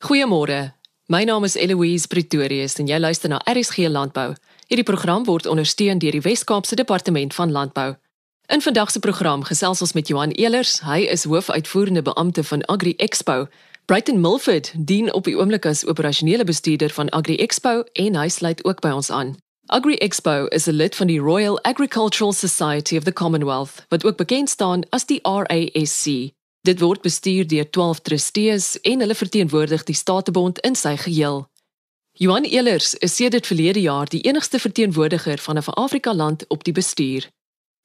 Goeiemôre. My naam is Eloise Pretorius en jy luister na RSG Landbou. Hierdie program word ondersteun deur die Wes-Kaapse Departement van Landbou. In vandag se program gesels ons met Johan Elers. Hy is hoofuitvoerende beampte van Agri Expo. Brighton Milford dien op die oomblik as operasionele bestuurder van Agri Expo en hy sluit ook by ons aan. Agri Expo is 'n lid van die Royal Agricultural Society of the Commonwealth, wat ook bekend staan as die RASC. Dit word bestuur deur 12 trustees en hulle verteenwoordig die Statebond in sy geheel. Johan Elers is sedert verlede jaar die enigste verteenwoordiger van 'n Afrika land op die bestuur.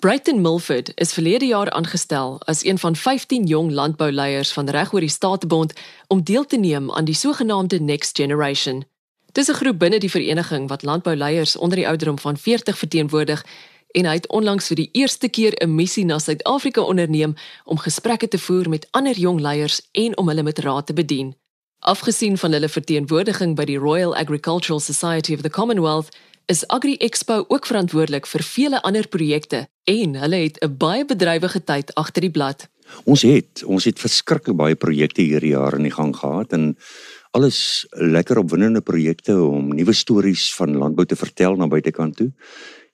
Brighton Milford is verlede jaar aangestel as een van 15 jong landbouleiers van reg oor die Statebond om deel te neem aan die sogenaamde Next Generation. Dis 'n groep binne die vereniging wat landbouleiers onder die ouderdom van 40 verteenwoordig en hy het onlangs vir die eerste keer 'n missie na Suid-Afrika onderneem om gesprekke te voer met ander jong leiers en om hulle met raad te bedien. Afgesien van hulle verteenwoordiging by die Royal Agricultural Society of the Commonwealth, is Agri Expo ook verantwoordelik vir vele ander projekte en hulle het 'n baie bedrywige tyd agter die blad. Ons het ons het verskriklik baie projekte hierdie jaar in die gang gehad en alles lekker opwindende projekte om nuwe stories van landbou te vertel na buitekant toe.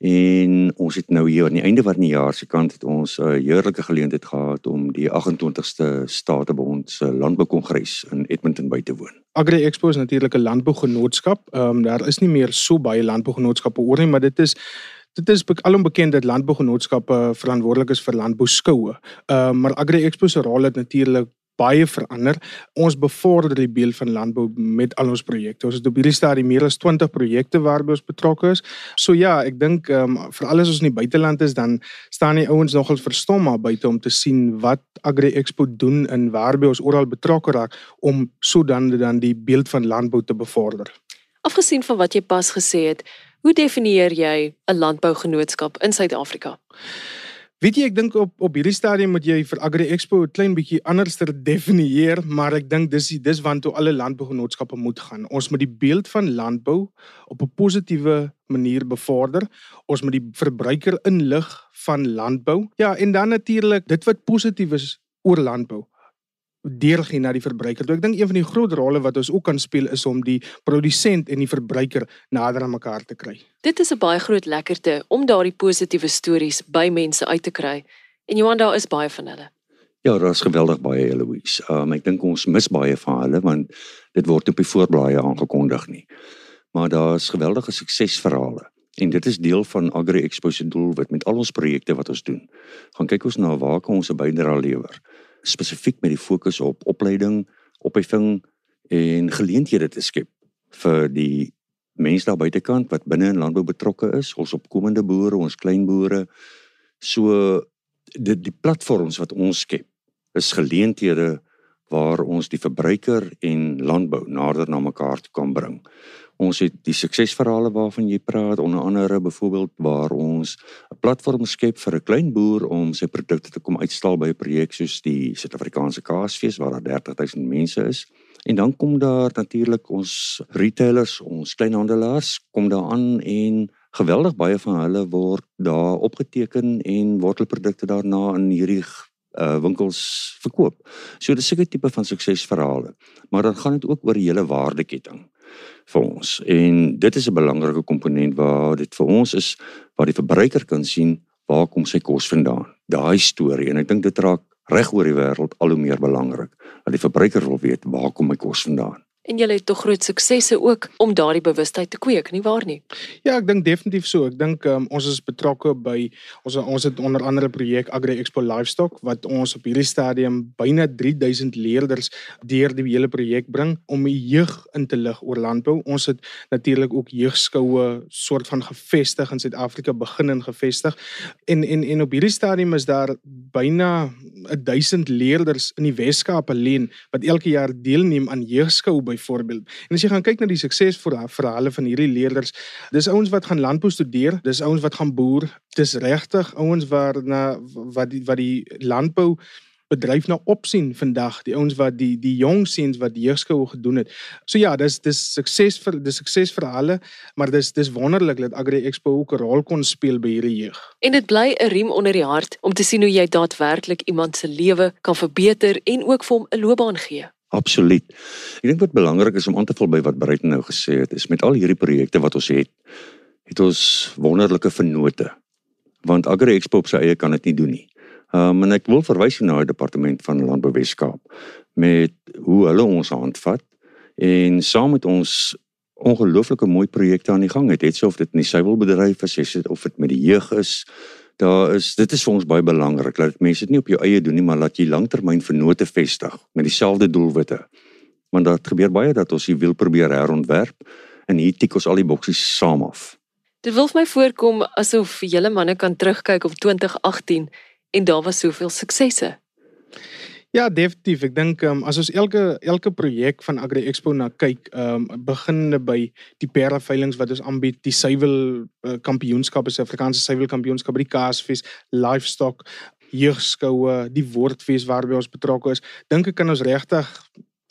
En ons het nou hier aan die einde van die jaar se kant het ons 'n uh, heerlike geleentheid gehad om die 28ste Statebond se landboukongres in Edmonton by te woon. Agri Expo is natuurlik 'n landbougenootskap. Ehm um, daar is nie meer so baie landbougenootskappe oor nie, maar dit is dit is alom bekend dat landbougenootskappe verantwoordelik is vir landbouskoue. Ehm um, maar Agri Expo se rol het natuurlik baie verander. Ons bevorder die beeld van landbou met al ons projekte. Ons het op hierdie stadium meer as 20 projekte waarby ons betrokke is. So ja, ek dink ehm um, vir alles ons in die buiteland is dan staan die ouens nogal verstom maar buite om te sien wat Agri Expo doen en waarby ons oral betrokke raak om sodan dan die beeld van landbou te bevorder. Afgesien van wat jy pas gesê het, hoe definieer jy 'n landbougenootskap in Suid-Afrika? Weet jy ek dink op op hierdie stadium moet jy vir Agri Expo 'n klein bietjie anders ter definieer, maar ek dink dis dis waantoe alle landbougenootskappe moet gaan. Ons moet die beeld van landbou op 'n positiewe manier bevorder. Ons moet die verbruiker inlig van landbou. Ja, en dan natuurlik dit wat positief is oor landbou deurgee na die verbruiker. Ek dink een van die groot rolle wat ons ook kan speel is om die produsent en die verbruiker nader aan mekaar te kry. Dit is 'n baie groot lekkerte om daardie positiewe stories by mense uit te kry. En Johan, daar is baie van hulle. Ja, daar is geweldig baie Eloise. Um ek dink ons mis baie van hulle want dit word op die voorblaaie aangekondig nie. Maar daar is geweldige suksesverhale. En dit is deel van Agri Expo se doelwit met al ons projekte wat ons doen. Gaan kyk ons na waar kan ons 'n bydrae lewer spesifiek met die fokus op opleiding, opheffing en geleenthede te skep vir die mense daar buitekant wat binne in landbou betrokke is, ons opkomende boere, ons klein boere. So die die platforms wat ons skep is geleenthede waar ons die verbruiker en landbou nader na mekaar toe kan bring. Ons het die suksesverhale waarvan jy praat, onder andere byvoorbeeld waar ons 'n platform skep vir 'n klein boer om sy produkte te kom uitstal by 'n projek soos die Suid-Afrikaanse Kaasfees waar daar 30000 mense is. En dan kom daar natuurlik ons retailers, ons kleinhandelaars kom daar aan en geweldig baie van hulle word daar opgeteken en word hulle produkte daarna in hierdie uh winkels verkoop. So dis 'n tipe van suksesverhale. Maar dan gaan dit ook oor die hele waardeketting vir ons. En dit is 'n belangrike komponent waar dit vir ons is waar die verbruiker kan sien waar kom sy kos vandaan. Daai storie en ek dink dit raak reg oor die wêreld al hoe meer belangrik. Dat die verbruiker wil weet waar kom my kos vandaan. En julle het tog groot suksesse ook om daardie bewustheid te kweek, nie waar nie? Ja, ek dink definitief so. Ek dink um, ons is betrokke by ons ons het onder andere projek Agri Expo Livestock wat ons op hierdie stadium byna 3000 leerders deur die hele projek bring om die jeug in te lig oor landbou. Ons het natuurlik ook jeugskoue soort van gevestig in Suid-Afrika begin en gevestig. En en en op hierdie stadium is daar byna 1000 leerders in die Wes-Kaap alleen wat elke jaar deelneem aan jeugskou byvoorbeeld. En as jy gaan kyk na die suksesverhale van hierdie leerders, dis ouens wat gaan landbou studeer, dis ouens wat gaan boer, dis regtig ouens waar na wat die wat die landbou bedryf nou opsien vandag die ouens wat die die jong seuns wat die jeugskoue gedoen het. So ja, dis dis sukses vir dis sukses vir hulle, maar dis dis wonderlik dat Agri Expo ook 'n rol kon speel by hierdie jeug. En dit bly 'n riem onder die hart om te sien hoe jy daadwerklik iemand se lewe kan verbeter en ook vir hom 'n loopbaan gee. Absoluut. Ek dink wat belangrik is om aan te vul by wat Bruiten nou gesê het, is met al hierdie projekte wat ons het, het ons wonderlike vennote. Want Agri Expo op sy eie kan dit nie doen nie. Um en ek wil verwys na die departement van Landbou Weskaap met hoe hulle ons handvat en saam met ons ongelooflike mooi projekte aan die gang het. Het sou of dit in die suiwelbedryf is, of dit met die jeug is, daar is dit is vir ons baie belangrik dat mense dit nie op jou eie doen nie, maar laat jy langtermyn vennote vestig met dieselfde doelwitte. Want dit gebeur baie dat ons die wiel probeer herontwerp en hier tik ons al die boksies saam af. Dit wil vir my voorkom asof julle manne kan terugkyk op 2018 en daar was soveel suksesse. Ja, definitief. Ek dink um, as ons elke elke projek van Agri Expo na kyk, ehm um, begin by die perde veilinge wat ons aanbied, die suiwel uh, kampioenskappe, se Afrikaanse suiwel kampioenskap, die kaasfees, livestock, jeugskoue, die woordfees waarby ons betrokke is. Dink ek kan ons regtig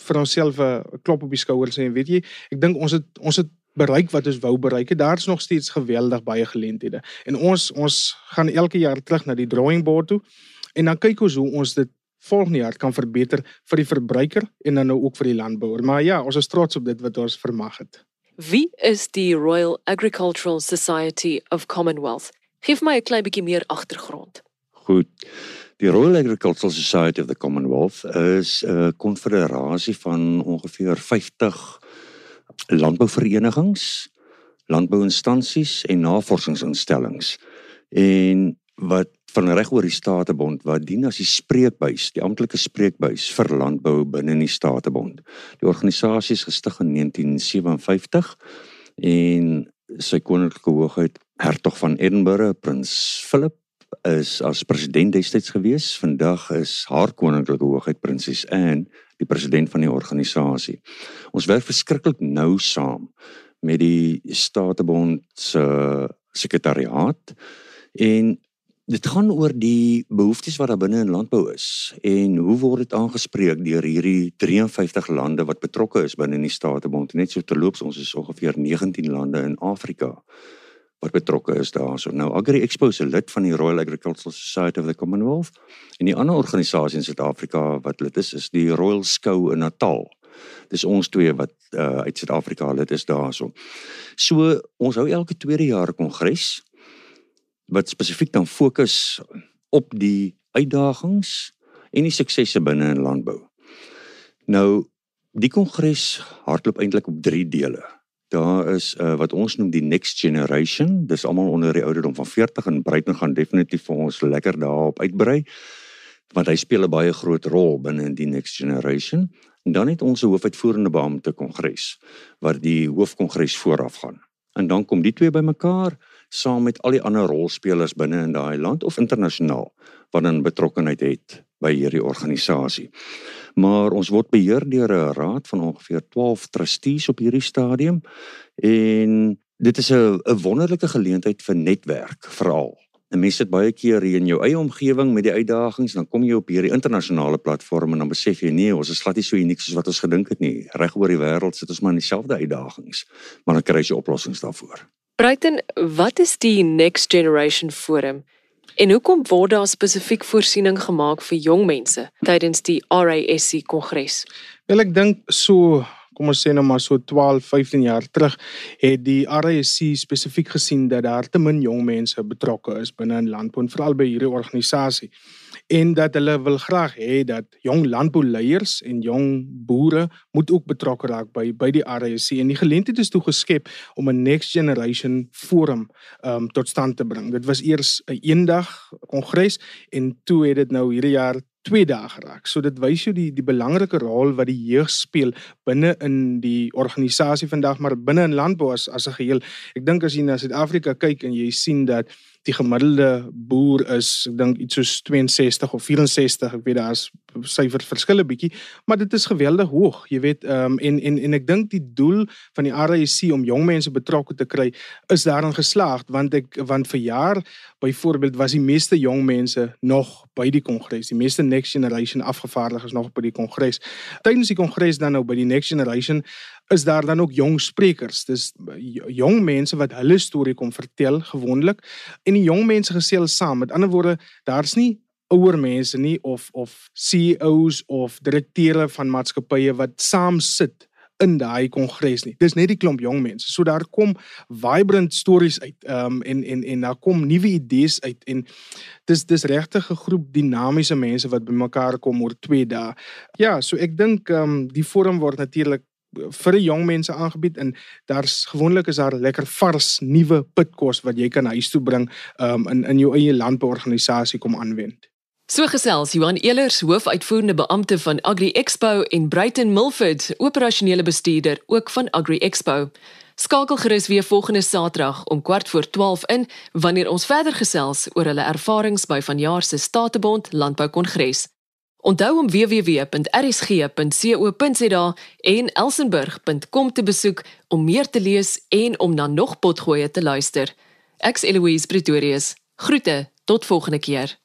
vir onsself 'n klop op die skouer sê, weet jy, ek dink ons het ons het bereik wat ons wou bereik. Daar's nog steeds geweldig baie geleenthede. En ons ons gaan elke jaar terug na die drawing board toe en dan kyk ons hoe ons dit volgende jaar kan verbeter vir die verbruiker en dan nou ook vir die landbouer. Maar ja, ons is trots op dit wat ons vermag het. Wie is die Royal Agricultural Society of Commonwealth? Geef my 'n klein bietjie meer agtergrond. Goed. Die Royal Agricultural Society of the Commonwealth is 'n konfederasie van ongeveer 50 landbouverenigings, landbouinstansies en navorsingsinstellings. En wat van reg oor die Statebond wat dien as die spreekbuis, die amptelike spreekbuis vir landbou binne die Statebond. Die organisasie is gestig in 1957 en sy koninklike hoogheid hertog van Edinburgh, prins Philip is as president destyds gewees. Vandag is haar koninklike hoogheid prinses Anne die president van die organisasie. Ons werk verskriklik nou saam met die Statebond se sekretariaat en dit gaan oor die behoeftes wat daar binne in landbou is en hoe word dit aangespreek deur hierdie 53 lande wat betrokke is binne in die Statebond. Net so terloops ons is ongeveer 19 lande in Afrika wat betrokke is daarso. Nou Agri Expo se lid van die Royal Agricultural Society of the Commonwealth en die ander organisasie in Suid-Afrika wat lid is is die Royal Skou in Natal. Dis ons twee wat uh, uit Suid-Afrika lid is daarso. So ons hou elke tweede jaar 'n kongres wat spesifiek dan fokus op die uitdagings en die suksesse binne in landbou. Nou die kongres hardloop eintlik op 3 dele. Daar is uh, wat ons noem die next generation. Dis almal onder die ouderdom van 40 en Bruiten gaan definitief vir ons lekker daarop uitbrei want hy speel 'n baie groot rol binne in die next generation. En dan het ons 'n hoofuitvoerende beampte kongres wat die hoofkongres vooraf gaan. En dan kom die twee bymekaar saam met al die ander rolspelers binne in daai land of internasionaal wat dan betrokkeheid het by hierdie organisasie. Maar ons word beheer deur 'n raad van ongeveer 12 trustees op hierdie stadium en dit is 'n 'n wonderlike geleentheid vir netwerk veral. 'n Mens sit baie keer in jou eie omgewing met die uitdagings, dan kom jy op hierdie internasionale platform en dan besef jy nee, ons is glad nie so uniek soos wat ons gedink het nie. Reg oor die wêreld sit ons maar in dieselfde uitdagings, maar dan kry jy oplossings daarvoor. Bruiten, wat is die Next Generation Forum? En hoekom word daar spesifiek voorsiening gemaak vir jong mense tydens die RASC kongres? Wel ek dink so kom ons sê nou maar so 12, 15 jaar terug het die RASC spesifiek gesien dat daar te min jong mense betrokke is binne in landbou en veral by hierdie organisasie en dat hulle wil graag hê dat jong landbouleiers en jong boere moet ook betrokke raak by by die RSC en die geleentheid is toe geskep om 'n next generation forum um, tot stand te bring. Dit was eers 'n een eendag kongres en toe het dit nou hierdie jaar twee dae geraak. So dit wys jou die die belangrike rol wat die jeug speel binne in die organisasie vandag maar binne in landbou as as 'n geheel. Ek dink as jy na Suid-Afrika kyk en jy sien dat die gemiddelde boer is ek dink iets soos 62 of 64 ek weet daar's syfer verskille bietjie maar dit is geweldig hoog jy weet um, en en en ek dink die doel van die RAC om jong mense betrokke te kry is daarin geslaag want ek want vir jaar byvoorbeeld was die meeste jong mense nog by die kongres die meeste next generation afgevaardiges nog by die kongres. Tydens die kongres dan nou by die next generation is daar dan ook jong sprekers. Dis jong mense wat hulle storie kom vertel gewoonlik en die jong mense gesels saam. Met ander woorde, daar's nie ouer mense nie of of CEOs of direkteure van maatskappye wat saam sit in daai kongres nie. Dis net die klomp jong mense. So daar kom vibrant stories uit. Ehm um, en en en daar kom nuwe idees uit en dis dis regtig 'n groep dinamiese mense wat bymekaar kom oor 2 dae. Ja, so ek dink ehm um, die forum word natuurlik vir die jong mense aangebied en daar's gewoonlik is daar lekker vars nuwe pitkos wat jy kan huis toe bring um, in in jou eie landbouorganisasie kom aanwend. So gesels Johan Elers, hoofuitvoerende beampte van Agri Expo en Bruiten Milford, operasionele bestuurder ook van Agri Expo. Skakel gerus weer volgende Saterdag om kwart voor 12 in wanneer ons verder gesels oor hulle ervarings by vanjaar se Statebond Landboukongres. Onthou om www.rsg.co.za en elsenburg.com te besoek om meer te lees en om na nog potgoeie te luister. Ek's Eloise Pretorius. Groete tot volgende keer.